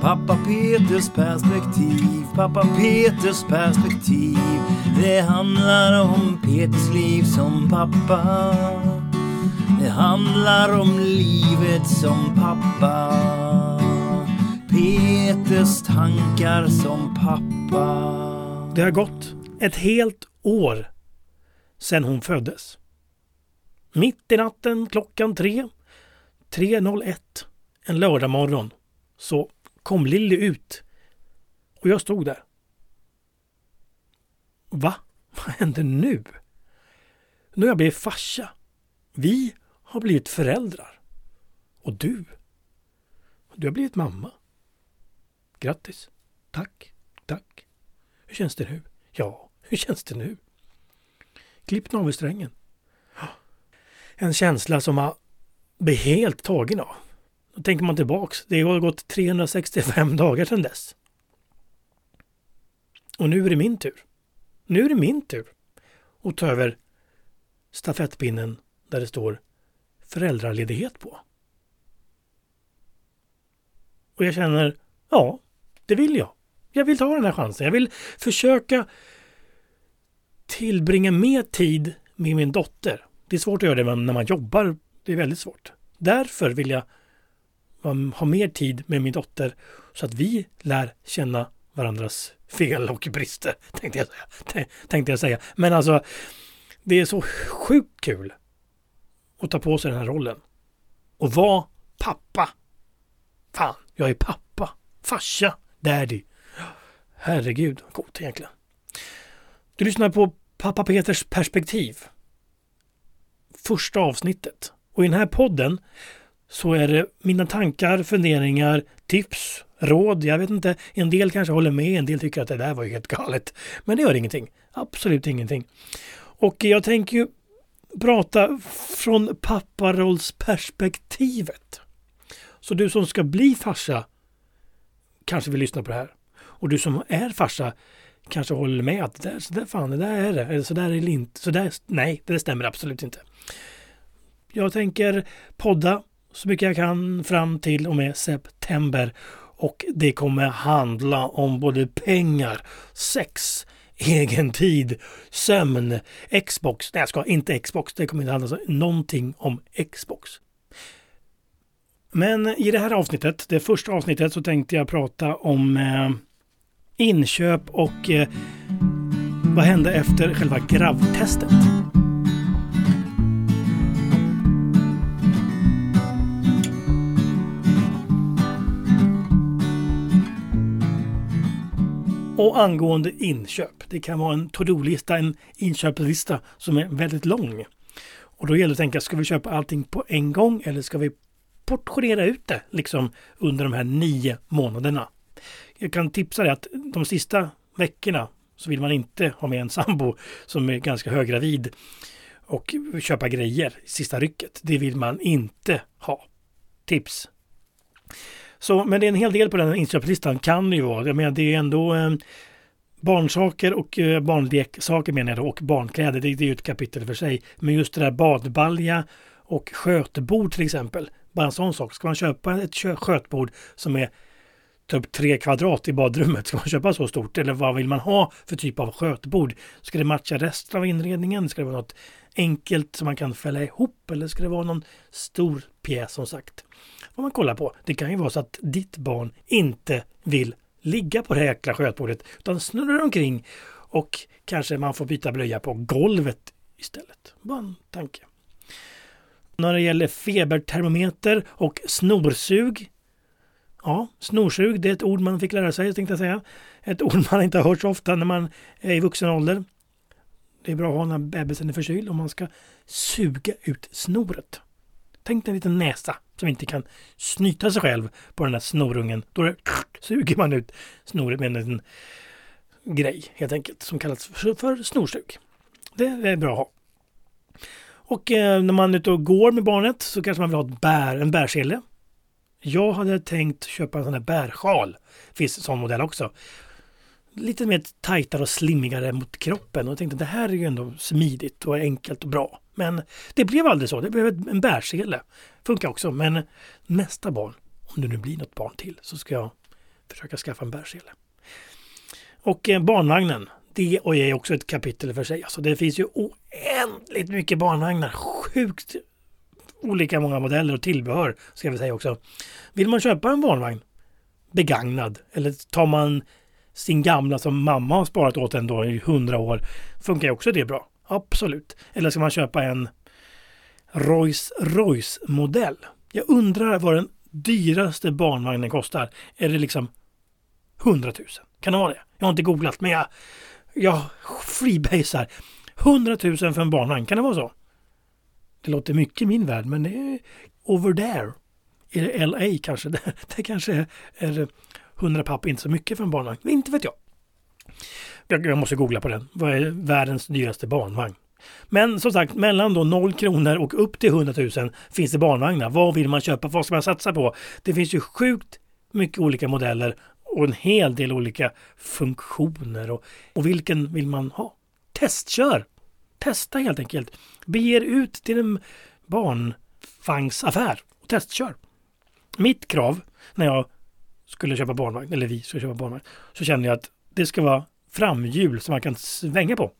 Pappa Peters perspektiv, pappa Peters perspektiv. Det handlar om Peters liv som pappa. Det handlar om livet som pappa. Peters tankar som pappa. Det har gått ett helt år sedan hon föddes. Mitt i natten klockan tre, 3.01 en lördagmorgon så kom Lilly ut och jag stod där. Va? Vad händer nu? Nu har jag blivit farsa. Vi har blivit föräldrar. Och du? Du har blivit mamma. Grattis. Tack. Tack. Hur känns det nu? Ja, hur känns det nu? Klipp navelsträngen. En känsla som man blir helt tagen av. Då tänker man tillbaks. Det har gått 365 dagar sedan dess. Och nu är det min tur. Nu är det min tur att ta över stafettpinnen där det står föräldraledighet på. Och jag känner, ja, det vill jag. Jag vill ta den här chansen. Jag vill försöka tillbringa mer tid med min dotter. Det är svårt att göra det när man jobbar. Det är väldigt svårt. Därför vill jag ha mer tid med min dotter så att vi lär känna varandras fel och brister, tänkte jag säga. Tänkte jag säga. Men alltså, det är så sjukt kul att ta på sig den här rollen. Och vara pappa. Fan, jag är pappa. Farsa. Daddy. Herregud, vad coolt egentligen. Du lyssnar på Pappa Peters perspektiv. Första avsnittet. Och i den här podden så är det mina tankar, funderingar, tips, råd. Jag vet inte. En del kanske håller med, en del tycker att det där var ju helt galet. Men det gör ingenting. Absolut ingenting. Och jag tänker ju prata från papparollsperspektivet. Så du som ska bli farsa kanske vill lyssna på det här. Och du som är farsa kanske håller med att det där, så där fan, det där är det. Eller så där är det inte. Så där, nej, det stämmer absolut inte. Jag tänker podda så mycket jag kan fram till och med september. Och det kommer handla om både pengar, sex, egen tid, sömn, Xbox. Nej, jag ska inte Xbox. Det kommer inte handla om någonting om Xbox. Men i det här avsnittet, det första avsnittet, så tänkte jag prata om eh, inköp och eh, vad hände efter själva gravtestet. Och angående inköp. Det kan vara en to-do-lista, en inköpslista som är väldigt lång. Och då gäller det att tänka, ska vi köpa allting på en gång eller ska vi portionera ut det liksom under de här nio månaderna? Jag kan tipsa dig att de sista veckorna så vill man inte ha med en sambo som är ganska höggravid och köpa grejer sista rycket. Det vill man inte ha. Tips! Så, men det är en hel del på den inköpslistan kan det ju vara. Jag menar, det är ändå eh, barnsaker och eh, barnleksaker menar jag då, och barnkläder. Det, det är ju ett kapitel för sig. Men just det där badbalja och skötbord till exempel. Bara en sån sak. Ska man köpa ett skötbord som är typ tre kvadrat i badrummet. Ska man köpa så stort? Eller vad vill man ha för typ av skötbord? Ska det matcha resten av inredningen? Ska det vara något enkelt som man kan fälla ihop? Eller ska det vara någon stor pjäs som sagt? Vad man kollar på. Det kan ju vara så att ditt barn inte vill ligga på det jäkla skötbordet utan snurrar omkring och kanske man får byta blöja på golvet istället. Bara en tanke. När det gäller febertermometer och snorsug Ja, snorsug, det är ett ord man fick lära sig, tänkte jag säga. Ett ord man inte har hört så ofta när man är i vuxen ålder. Det är bra att ha när bebisen är förkyld om man ska suga ut snoret. Tänk dig en liten näsa som inte kan snyta sig själv på den där snorungen. Då det, suger man ut snoret med en liten grej helt enkelt som kallas för, för snorsug. Det är bra att ha. Och eh, när man är ute och går med barnet så kanske man vill ha ett bär, en bärsele. Jag hade tänkt köpa en sån här bärsjal. Finns en sån modell också. Lite mer tajtare och slimmigare mot kroppen och jag tänkte det här är ju ändå smidigt och enkelt och bra. Men det blev aldrig så. Det blev en bärsele. Funkar också. Men nästa barn, om det nu blir något barn till, så ska jag försöka skaffa en bärsele. Och eh, barnvagnen, det är också ett kapitel för sig. Alltså det finns ju oändligt mycket barnvagnar. Sjukt olika många modeller och tillbehör ska vi säga också. Vill man köpa en barnvagn begagnad eller tar man sin gamla som mamma har sparat åt en då i hundra år funkar ju också det bra. Absolut. Eller ska man köpa en Rolls Royce modell? Jag undrar vad den dyraste barnvagnen kostar. Är det liksom 100 000? Kan det vara det? Jag har inte googlat men jag, jag freebasar. 100 000 för en barnvagn, kan det vara så? Det låter mycket i min värld men det är over there. Är det LA kanske? Det, det kanske är 100 papp är inte så mycket för en barnvagn. Inte vet jag. jag. Jag måste googla på den. Vad är världens dyraste barnvagn? Men som sagt, mellan då 0 kronor och upp till 100 000 finns det barnvagnar. Vad vill man köpa? Vad ska man satsa på? Det finns ju sjukt mycket olika modeller och en hel del olika funktioner. Och, och vilken vill man ha? Testkör! Testa helt enkelt. Bege er ut till en barnvagnsaffär och testkör. Mitt krav när jag skulle köpa barnvagn, eller vi skulle köpa barnvagn, så kände jag att det ska vara framhjul som man kan svänga på.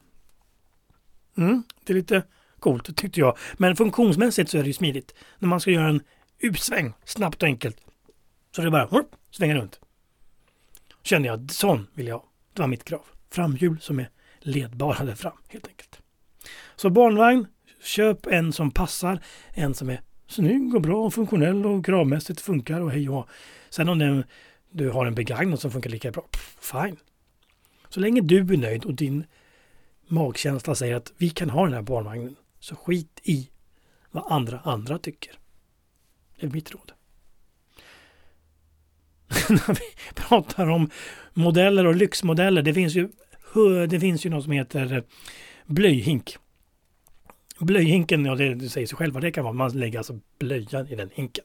Mm, det är lite coolt tyckte jag. Men funktionsmässigt så är det ju smidigt. När man ska göra en U-sväng snabbt och enkelt. Så det är bara hopp, svänga runt. Kände jag, sån vill jag ha. Det var mitt krav. Framhjul som är ledbara där fram helt enkelt. Så barnvagn, köp en som passar, en som är snygg och bra och funktionell och kravmässigt funkar och hej och Sen om den, du har en begagnad som funkar lika bra, fine. Så länge du är nöjd och din magkänsla säger att vi kan ha den här barnvagnen, så skit i vad andra andra tycker. Det är mitt råd. När vi pratar om modeller och lyxmodeller, det finns ju, det finns ju något som heter eh, blöjhink. Blöjhinken, ja det, det säger sig själv vad det kan vara. Man lägger alltså blöjan i den hinken.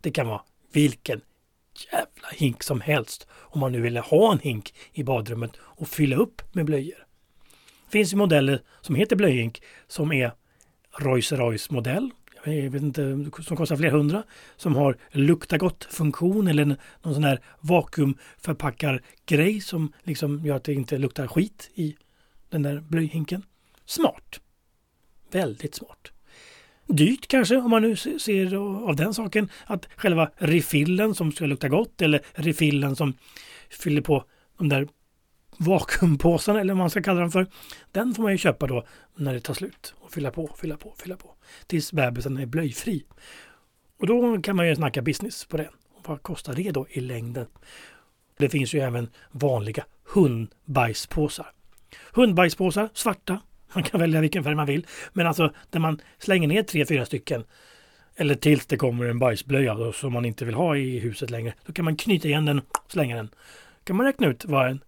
Det kan vara vilken jävla hink som helst. Om man nu vill ha en hink i badrummet och fylla upp med blöjor. Det finns ju modeller som heter blöjhink som är Royce Royce modell. Jag vet inte, som kostar flera hundra. Som har lukta gott-funktion eller någon sån här vakuumförpackar-grej som liksom gör att det inte luktar skit i den där blöjhinken. Smart! Väldigt smart. Dyrt kanske om man nu ser av den saken att själva refillen som ska lukta gott eller refillen som fyller på de där vakuumpåsarna eller vad man ska kalla dem för. Den får man ju köpa då när det tar slut och fylla på, fylla på, fylla på tills bebisen är blöjfri. Och då kan man ju snacka business på det. Vad kostar det då i längden? Det finns ju även vanliga hundbajspåsar. Hundbajspåsar, svarta, man kan välja vilken färg man vill. Men alltså där man slänger ner tre, fyra stycken eller tills det kommer en bajsblöja då, som man inte vill ha i huset längre. Då kan man knyta igen den och slänga den. Då kan man räkna ut vad en,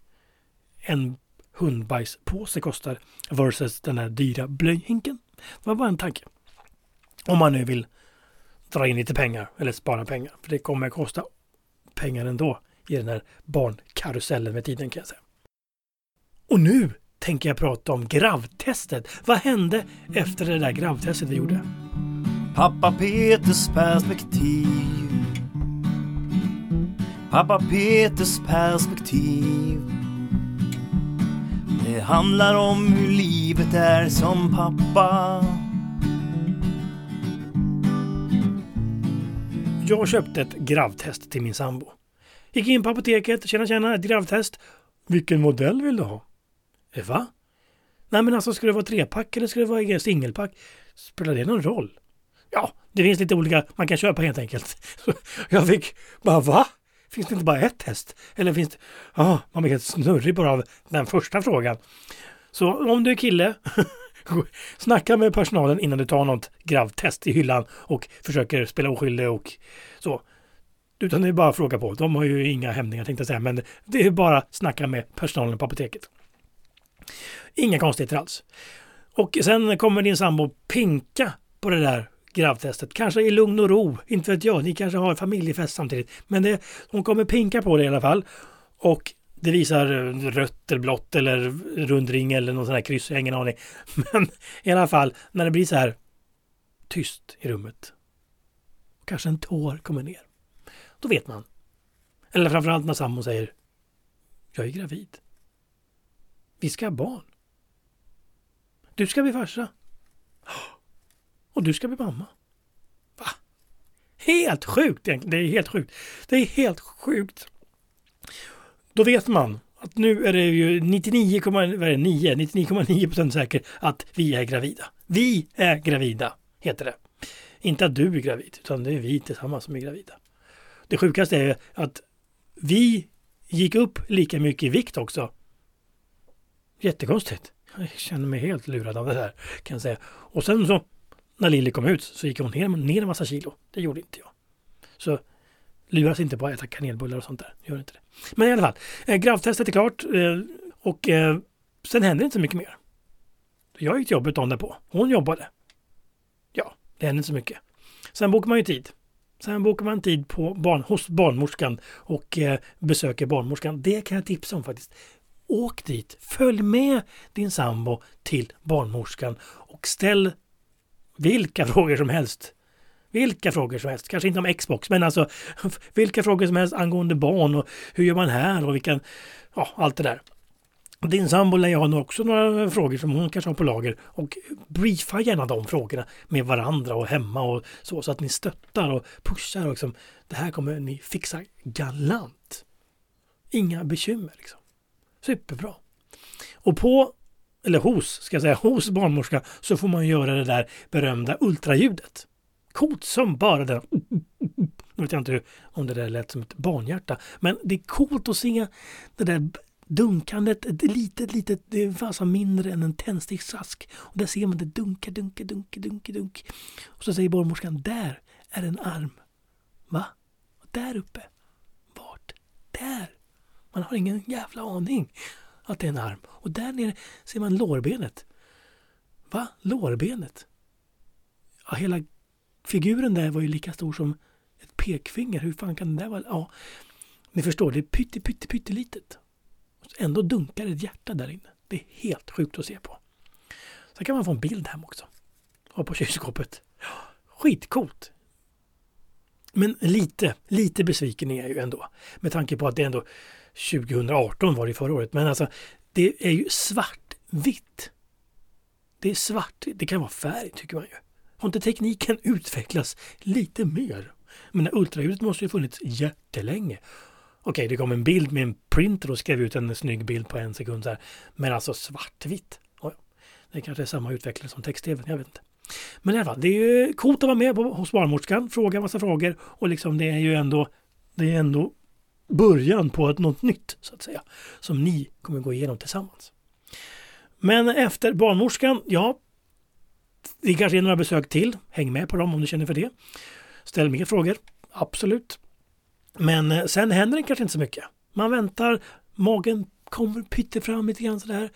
en hundbajspåse kostar versus den här dyra blöjhinken. Det var bara en tanke. Om man nu vill dra in lite pengar eller spara pengar. För det kommer kosta pengar ändå i den här barnkarusellen med tiden kan jag säga. Och nu tänker jag prata om gravtestet. Vad hände efter det där gravtestet vi gjorde? Pappa Peters perspektiv. Pappa Peters perspektiv. Det handlar om hur livet är som pappa. Jag köpte ett gravtest till min sambo. Gick in på apoteket, tjena tjena, ett gravtest. Vilken modell vill du ha? Eh, va? Nej men alltså ska det vara trepack eller ska det vara singelpack? Spelar det någon roll? Ja, det finns lite olika man kan köpa helt enkelt. jag fick bara va? Finns det inte bara ett test? Eller finns det... Ja, man blir helt snurrig bara av den första frågan. Så om du är kille, snacka med personalen innan du tar något gravtest i hyllan och försöker spela oskyldig och så. Utan det är bara att fråga på. De har ju inga hämningar tänkte jag säga, men det är bara att snacka med personalen på apoteket. Inga konstigheter alls. Och sen kommer din sambo pinka på det där gravtestet. Kanske i lugn och ro. Inte vet jag. Ni kanske har familjefest samtidigt. Men det, hon kommer pinka på det i alla fall. Och det visar rött eller blått eller rundring eller någon sån här kryss. Jag har ingen aning. Men i alla fall när det blir så här tyst i rummet. Kanske en tår kommer ner. Då vet man. Eller framförallt när sambon säger Jag är gravid. Vi ska ha barn. Du ska bli farsa. Och du ska bli mamma. Va? Helt sjukt egentligen. Det är helt sjukt. Det är helt sjukt. Då vet man att nu är det ju 99,9 99,9 säkert att vi är gravida. Vi är gravida, heter det. Inte att du är gravid, utan det är vi tillsammans som är gravida. Det sjukaste är att vi gick upp lika mycket i vikt också. Jättekonstigt. Jag känner mig helt lurad av det här. kan jag säga. Och sen så när Lilly kom ut så gick hon ner, ner en massa kilo. Det gjorde inte jag. Så luras inte på att äta kanelbullar och sånt där. Gör inte det. Men i alla fall, eh, gravtestet är klart eh, och eh, sen händer inte så mycket mer. Jag gick till jobbet dagen därpå. Hon jobbade. Ja, det hände inte så mycket. Sen bokar man ju tid. Sen bokar man tid på barn, hos barnmorskan och eh, besöker barnmorskan. Det kan jag tipsa om faktiskt. Åk dit, följ med din sambo till barnmorskan och ställ vilka frågor som helst. Vilka frågor som helst, kanske inte om Xbox, men alltså vilka frågor som helst angående barn och hur gör man här och vilken, ja, allt det där. Din sambo lär ju ha också några frågor som hon kanske har på lager och briefa gärna de frågorna med varandra och hemma och så, så att ni stöttar och pushar och liksom, det här kommer ni fixa galant. Inga bekymmer liksom. Superbra. Och på, eller hos, ska jag säga, hos barnmorska så får man göra det där berömda ultraljudet. Coolt som bara den. Nu vet jag inte om det där lät som ett barnhjärta. Men det är coolt att se det där dunkandet, ett litet, litet, det är fasen mindre än en tändsticksask. Och där ser man det dunka, dunka, dunka, dunka, dunk. Och så säger barnmorskan, där är en arm. Va? Där uppe? Vart? Där? Man har ingen jävla aning att det är en arm. Och där nere ser man lårbenet. Va? Lårbenet? Ja, hela figuren där var ju lika stor som ett pekfinger. Hur fan kan det där vara? Ja, ni förstår, det är pytte, pytte, pyttelitet. Ändå dunkar ett hjärta där inne. Det är helt sjukt att se på. Sen kan man få en bild hem också. Och på kylskåpet. Skitcoolt! Men lite, lite besviken är jag ju ändå. Med tanke på att det ändå 2018 var det förra året. Men alltså, det är ju svartvitt. Det är svart. Det kan vara färg tycker man ju. Har inte tekniken utvecklats lite mer? Men ultraljudet måste ju funnits jättelänge. Okej, det kom en bild med en printer och skrev ut en snygg bild på en sekund. Så här. Men alltså svartvitt. Det kanske är samma utvecklare som text-tv, jag vet inte. Men i alla fall, det är ju coolt att vara med på, hos barnmorskan, fråga massa frågor och liksom det är ju ändå, det är ändå början på ett, något nytt så att säga. Som ni kommer gå igenom tillsammans. Men efter barnmorskan, ja, det kanske är några besök till. Häng med på dem om du känner för det. Ställ mer frågor, absolut. Men eh, sen händer det kanske inte så mycket. Man väntar, magen kommer pytte fram lite grann sådär.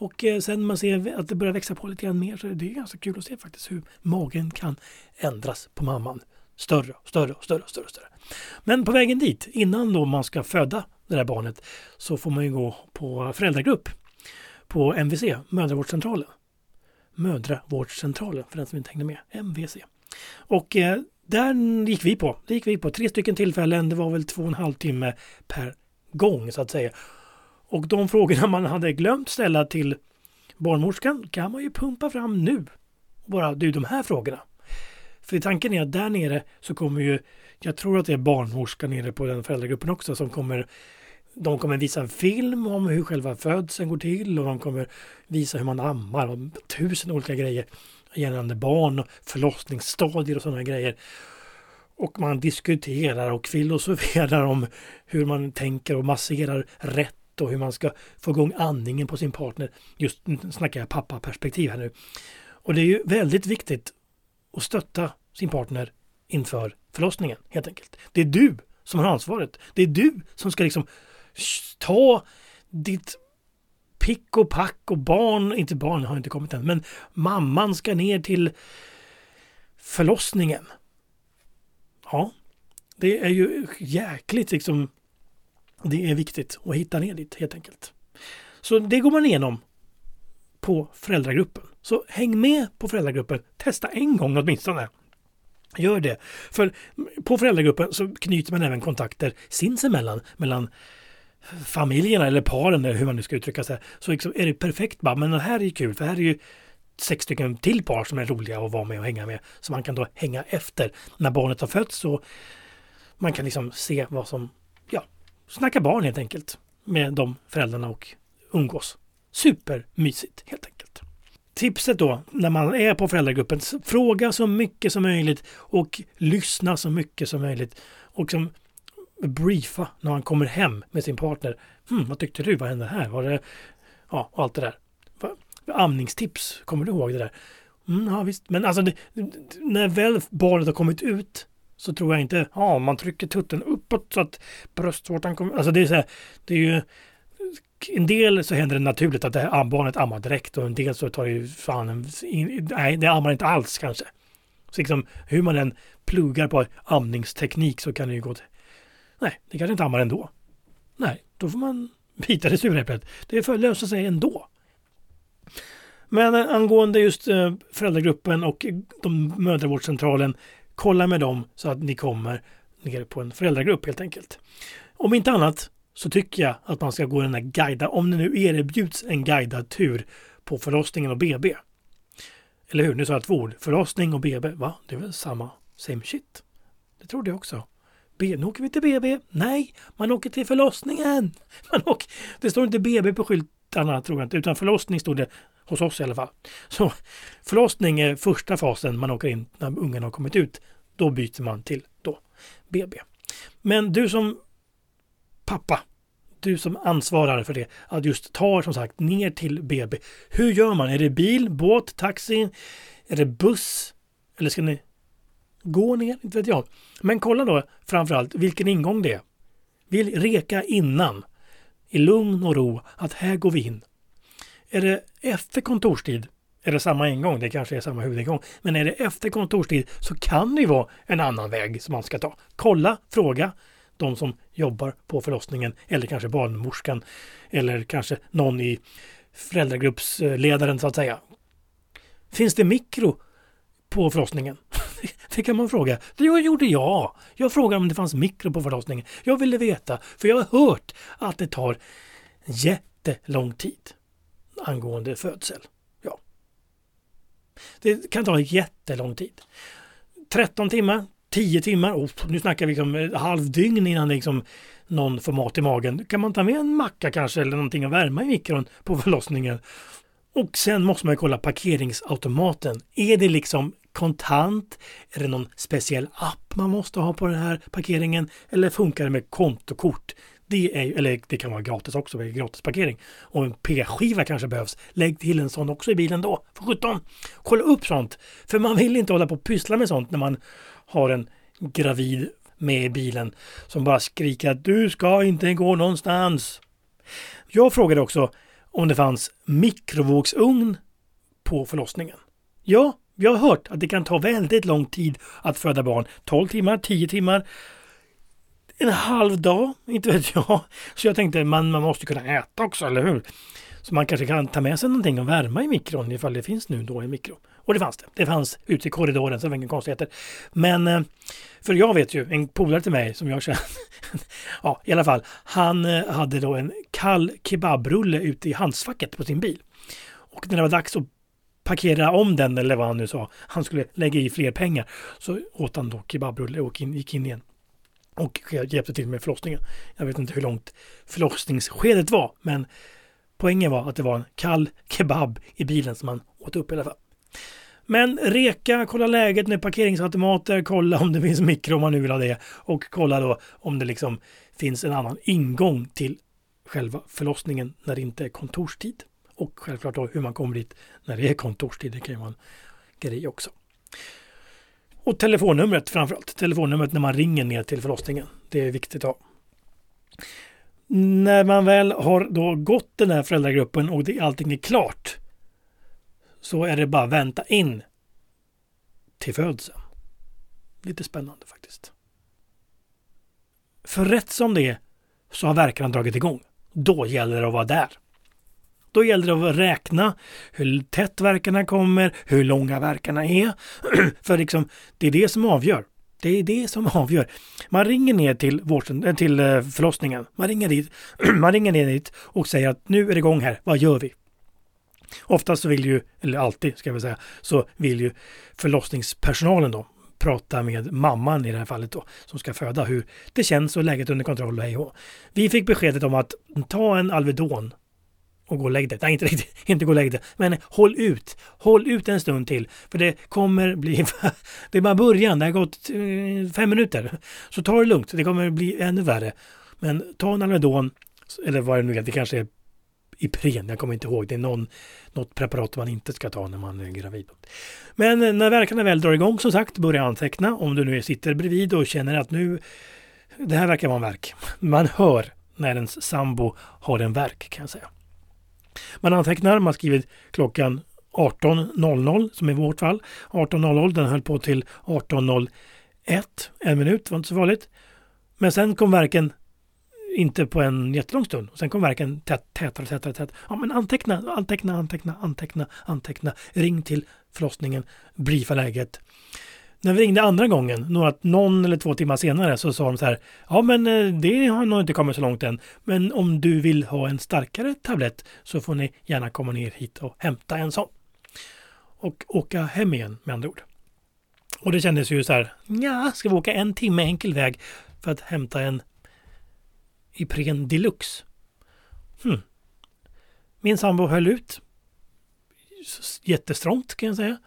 Och eh, sen man ser att det börjar växa på lite grann mer så det är ganska kul att se faktiskt hur magen kan ändras på mamman. Större, större, större, större, större. Men på vägen dit, innan då man ska föda det där barnet, så får man ju gå på föräldragrupp på MVC, mödravårdscentralen. Mödravårdscentralen, för den som inte hängde med. MVC. Och eh, där gick vi på. Det gick vi på. Tre stycken tillfällen. Det var väl två och en halv timme per gång så att säga. Och de frågorna man hade glömt ställa till barnmorskan kan man ju pumpa fram nu. Bara du, de här frågorna. För tanken är att där nere så kommer ju, jag tror att det är barnmorskan nere på den föräldragruppen också som kommer de kommer visa en film om hur själva födseln går till och de kommer visa hur man ammar och tusen olika grejer gällande barn och förlossningsstadier och sådana grejer. Och man diskuterar och filosoferar om hur man tänker och masserar rätt och hur man ska få igång andningen på sin partner. Just nu snackar jag pappaperspektiv här nu. Och det är ju väldigt viktigt att stötta sin partner inför förlossningen helt enkelt. Det är du som har ansvaret. Det är du som ska liksom ta ditt pick och pack och barn, inte barn har inte kommit än, men mamman ska ner till förlossningen. Ja, det är ju jäkligt liksom. Det är viktigt att hitta ner dit helt enkelt. Så det går man igenom på föräldragruppen. Så häng med på föräldragruppen. Testa en gång åtminstone. Gör det. För på föräldragruppen så knyter man även kontakter sinsemellan. Mellan familjerna eller paren eller hur man nu ska uttrycka sig. Så liksom är det perfekt bara, men det här är ju kul för här är ju sex stycken till par som är roliga att vara med och hänga med. Så man kan då hänga efter när barnet har fötts och man kan liksom se vad som, ja, snacka barn helt enkelt med de föräldrarna och umgås. Supermysigt helt enkelt. Tipset då när man är på föräldragruppen, fråga så mycket som möjligt och lyssna så mycket som möjligt. Och som briefa när han kommer hem med sin partner. Hmm, vad tyckte du? Vad hände här? Var det... Ja, och allt det där. Amningstips, kommer du ihåg det där? Mm, ja, visst. Men alltså, det, när väl barnet har kommit ut så tror jag inte, ja, man trycker tutten uppåt så att bröstvårtan kommer... Alltså det är så här, det är ju... En del så händer det naturligt att det här barnet ammar direkt och en del så tar det ju fan en, Nej, det ammar inte alls kanske. Så liksom hur man än pluggar på amningsteknik så kan det ju gå till... Nej, det kanske inte ammar ändå. Nej, då får man bita det sura äpplet. Det får lösa sig ändå. Men eh, angående just eh, föräldragruppen och de mödravårdscentralen, kolla med dem så att ni kommer ner på en föräldragrupp helt enkelt. Om inte annat så tycker jag att man ska gå den här guida, om det nu erbjuds en guidad tur på förlossningen och BB. Eller hur? Nu sa jag två ord. Förlossning och BB. Va? Det är väl samma same shit? Det trodde jag också. B, nu åker vi till BB. Nej, man åker till förlossningen. Man åker, det står inte BB på skyltarna tror jag inte, utan förlossning stod det hos oss i alla fall. Så förlossning är första fasen man åker in när ungen har kommit ut. Då byter man till då BB. Men du som pappa, du som ansvarar för det, att just ta som sagt ner till BB. Hur gör man? Är det bil, båt, taxi? Är det buss? Eller ska ni gå ner? Inte vet jag. Men kolla då framförallt vilken ingång det är. Vill reka innan i lugn och ro att här går vi in. Är det efter kontorstid är det samma ingång, det kanske är samma huvudingång. Men är det efter kontorstid så kan det ju vara en annan väg som man ska ta. Kolla, fråga de som jobbar på förlossningen eller kanske barnmorskan eller kanske någon i föräldragruppsledaren så att säga. Finns det mikro på förlossningen? Det kan man fråga. Det gjorde jag. Jag frågade om det fanns mikro på förlossningen. Jag ville veta, för jag har hört att det tar jättelång tid angående födsel. Ja. Det kan ta jättelång tid. 13 timmar, Tio timmar, oh, nu snackar vi liksom halvdygn innan liksom någon får mat i magen. Kan man ta med en macka kanske eller någonting att värma i mikron på förlossningen? Och sen måste man kolla parkeringsautomaten. Är det liksom kontant? Är det någon speciell app man måste ha på den här parkeringen? Eller funkar det med kontokort? Det är, eller det kan vara gratis också, gratis parkering. Och en p-skiva kanske behövs. Lägg till en sån också i bilen då, för 17. Kolla upp sånt. För man vill inte hålla på och pyssla med sånt när man har en gravid med i bilen som bara skriker att du ska inte gå någonstans. Jag frågade också om det fanns mikrovågsugn på förlossningen. Ja, vi har hört att det kan ta väldigt lång tid att föda barn. 12 timmar, 10 timmar en halv dag, inte vet jag. Så jag tänkte man, man måste kunna äta också, eller hur? Så man kanske kan ta med sig någonting och värma i mikron ifall det finns nu då i mikro. Och det fanns det. Det fanns ute i korridoren så det var inga konstigheter. Men eh, för jag vet ju, en polare till mig som jag känner, ja i alla fall, han eh, hade då en kall kebabrulle ute i handskfacket på sin bil. Och när det var dags att parkera om den eller vad han nu sa, han skulle lägga i fler pengar, så åt han då kebabrulle och in, gick in igen och hjälpte till med förlossningen. Jag vet inte hur långt förlossningsskedet var, men poängen var att det var en kall kebab i bilen som han åt upp i alla fall. Men reka, kolla läget med parkeringsautomater, kolla om det finns mikro om man nu vill ha det och kolla då om det liksom finns en annan ingång till själva förlossningen när det inte är kontorstid. Och självklart då hur man kommer dit när det är kontorstid, det kan ju vara en grej också. Och telefonnumret framförallt. Telefonnumret när man ringer ner till förlossningen. Det är viktigt att ha. När man väl har då gått den här föräldragruppen och det, allting är klart så är det bara att vänta in till födseln. Lite spännande faktiskt. För rätt som det är så har verkarna dragit igång. Då gäller det att vara där. Då gäller det att räkna hur tätt verkarna kommer, hur långa verkarna är. För liksom, det är det som avgör. Det är det som avgör. Man ringer ner till, vården, eh, till eh, förlossningen. Man ringer, dit, man ringer ner dit och säger att nu är det igång här. Vad gör vi? Oftast vill ju, eller alltid ska vi säga, så vill ju förlossningspersonalen då prata med mamman i det här fallet då, som ska föda, hur det känns och läget under kontroll och hej och Vi fick beskedet om att ta en Alvedon och gå och lägg dig. Nej, inte riktigt, inte gå och lägg dig. Men håll ut. Håll ut en stund till. För det kommer bli... det är bara början. Det har gått eh, fem minuter. Så ta det lugnt. Det kommer bli ännu värre. Men ta en Alvedon, eller vad det nu är. Det kanske är Ipren, jag kommer inte ihåg. Det är någon, något preparat man inte ska ta när man är gravid. Men eh, när verkarna väl drar igång som sagt, börja anteckna. Om du nu sitter bredvid och känner att nu, det här verkar vara en verk. Man hör när ens sambo har en verk kan jag säga. Man antecknar, man skriver klockan 18.00 som i vårt fall. 18.00, den höll på till 18.01. En minut, var inte så farligt. Men sen kom verken inte på en jättelång stund. Och sen kom verken tät, tätare och tätare, tätare. Ja, men anteckna, anteckna, anteckna, anteckna, anteckna. Ring till förlossningen, briefa läget. När vi ringde andra gången, några, någon eller två timmar senare, så sa de så här. Ja, men eh, det har nog inte kommit så långt än. Men om du vill ha en starkare tablett så får ni gärna komma ner hit och hämta en sån. Och åka hem igen med andra ord. Och det kändes ju så här. Ja, ska vi åka en timme enkel väg för att hämta en Ipren Deluxe. Hmm. Min sambo höll ut. Jättestrångt kan jag säga.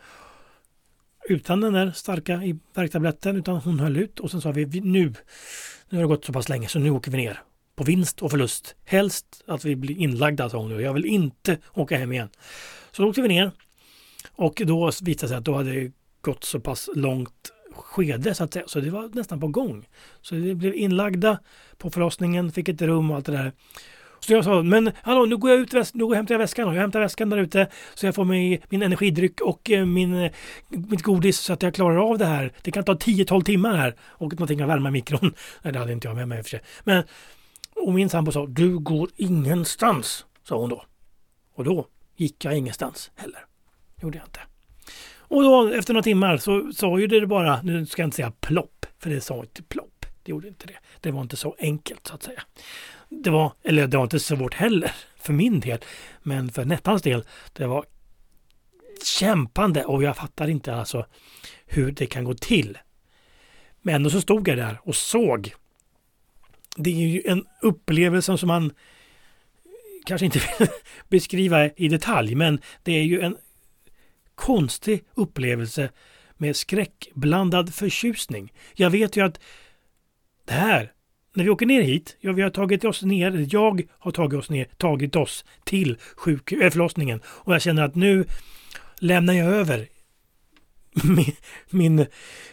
Utan den där starka värktabletten, utan hon höll ut. Och sen sa vi nu, nu har det gått så pass länge så nu åker vi ner. På vinst och förlust. Helst att vi blir inlagda, sa hon. Jag vill inte åka hem igen. Så då åkte vi ner. Och då visade det sig att då hade det gått så pass långt skede så att säga. Så det var nästan på gång. Så vi blev inlagda på förlossningen, fick ett rum och allt det där. Så jag sa, men hallå, nu går jag ut, nu går jag hämtar väskan. Och jag hämtar väskan där ute så jag får mig min energidryck och eh, min, mitt godis så att jag klarar av det här. Det kan ta 10-12 timmar här och någonting att värma i mikron. Nej, det hade inte jag med mig i och för sig. Men, och min sambo sa, du går ingenstans, sa hon då. Och då gick jag ingenstans heller. Gjorde jag inte. Och då efter några timmar så sa ju det bara, nu ska jag inte säga plopp, för det sa inte plopp. Det gjorde inte det. Det var inte så enkelt så att säga. Det var, eller det var inte svårt heller för min del. Men för Nettans del, det var kämpande och jag fattar inte alltså hur det kan gå till. Men ändå så stod jag där och såg. Det är ju en upplevelse som man kanske inte vill beskriva i detalj, men det är ju en konstig upplevelse med skräckblandad förtjusning. Jag vet ju att det här, när vi åker ner hit, ja vi har tagit oss ner, jag har tagit oss ner, tagit oss till sjuk, äh, förlossningen och jag känner att nu lämnar jag över min, min,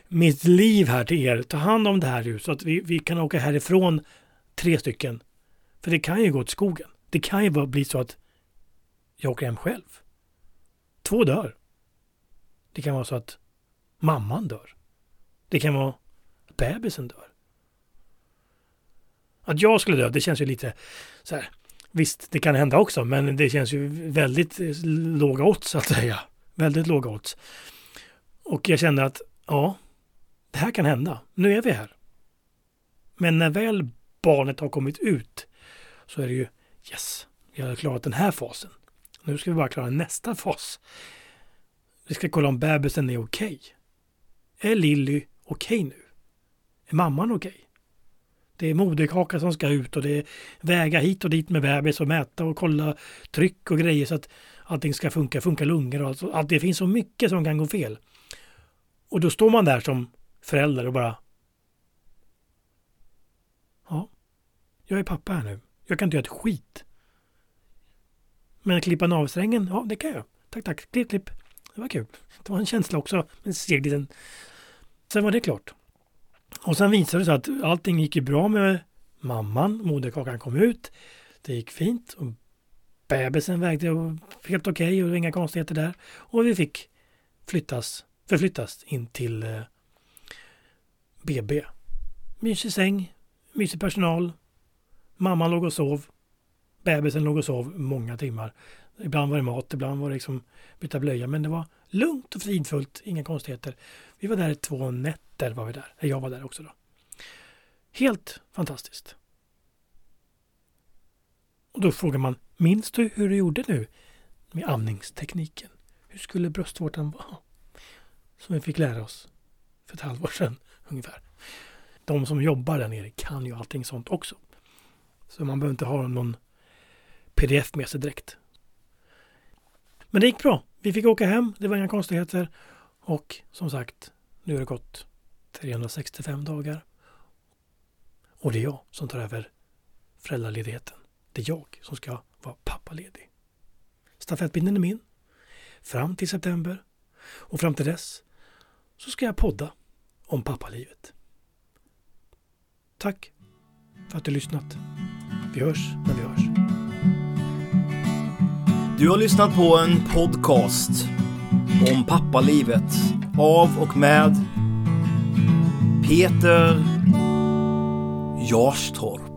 mitt liv här till er. Ta hand om det här nu så att vi, vi kan åka härifrån tre stycken. För det kan ju gå åt skogen. Det kan ju bli så att jag åker hem själv. Två dör. Det kan vara så att mamman dör. Det kan vara att bebisen dör. Att jag skulle dö, det känns ju lite så här. Visst, det kan hända också, men det känns ju väldigt eh, låga odds så att säga. Väldigt låga odds. Och jag känner att ja, det här kan hända. Nu är vi här. Men när väl barnet har kommit ut så är det ju yes, vi har klarat den här fasen. Nu ska vi bara klara nästa fas. Vi ska kolla om bebisen är okej. Okay. Är Lilly okej okay nu? Är mamman okej? Okay? Det är moderkaka som ska ut och det är väga hit och dit med bebis och mäta och kolla tryck och grejer så att allting ska funka, funka lungor och allt. allt. Det finns så mycket som kan gå fel. Och då står man där som förälder och bara Ja, jag är pappa här nu. Jag kan inte göra ett skit. Men klippa navelsträngen, ja det kan jag. Tack, tack. Klipp, klipp. Det var kul. Det var en känsla också. En seg liten... Sen var det klart. Och sen visade det sig att allting gick ju bra med mamman. Moderkakan kom ut. Det gick fint. Och bebisen vägde helt okej okay och inga konstigheter där. Och vi fick flyttas, förflyttas in till eh, BB. Mysig säng, mysig personal. Mamman låg och sov. Bebisen låg och sov många timmar. Ibland var det mat, ibland var det liksom byta blöja. Men det var lugnt och fridfullt, inga konstigheter. Vi var där två nätter var vi där. Jag var där också då. Helt fantastiskt. Och då frågar man, minns du hur du gjorde nu med amningstekniken? Hur skulle bröstvårtan vara? Som vi fick lära oss för ett halvår sedan ungefär. De som jobbar där nere kan ju allting sånt också. Så man behöver inte ha någon pdf med sig direkt. Men det gick bra. Vi fick åka hem, det var inga konstigheter. Och som sagt, nu har det gått 365 dagar. Och det är jag som tar över föräldraledigheten. Det är jag som ska vara pappaledig. Stafettpinnen är min. Fram till september. Och fram till dess så ska jag podda om pappalivet. Tack för att du lyssnat. Vi hörs när vi hörs. Du har lyssnat på en podcast om pappalivet av och med Peter Jarstorp.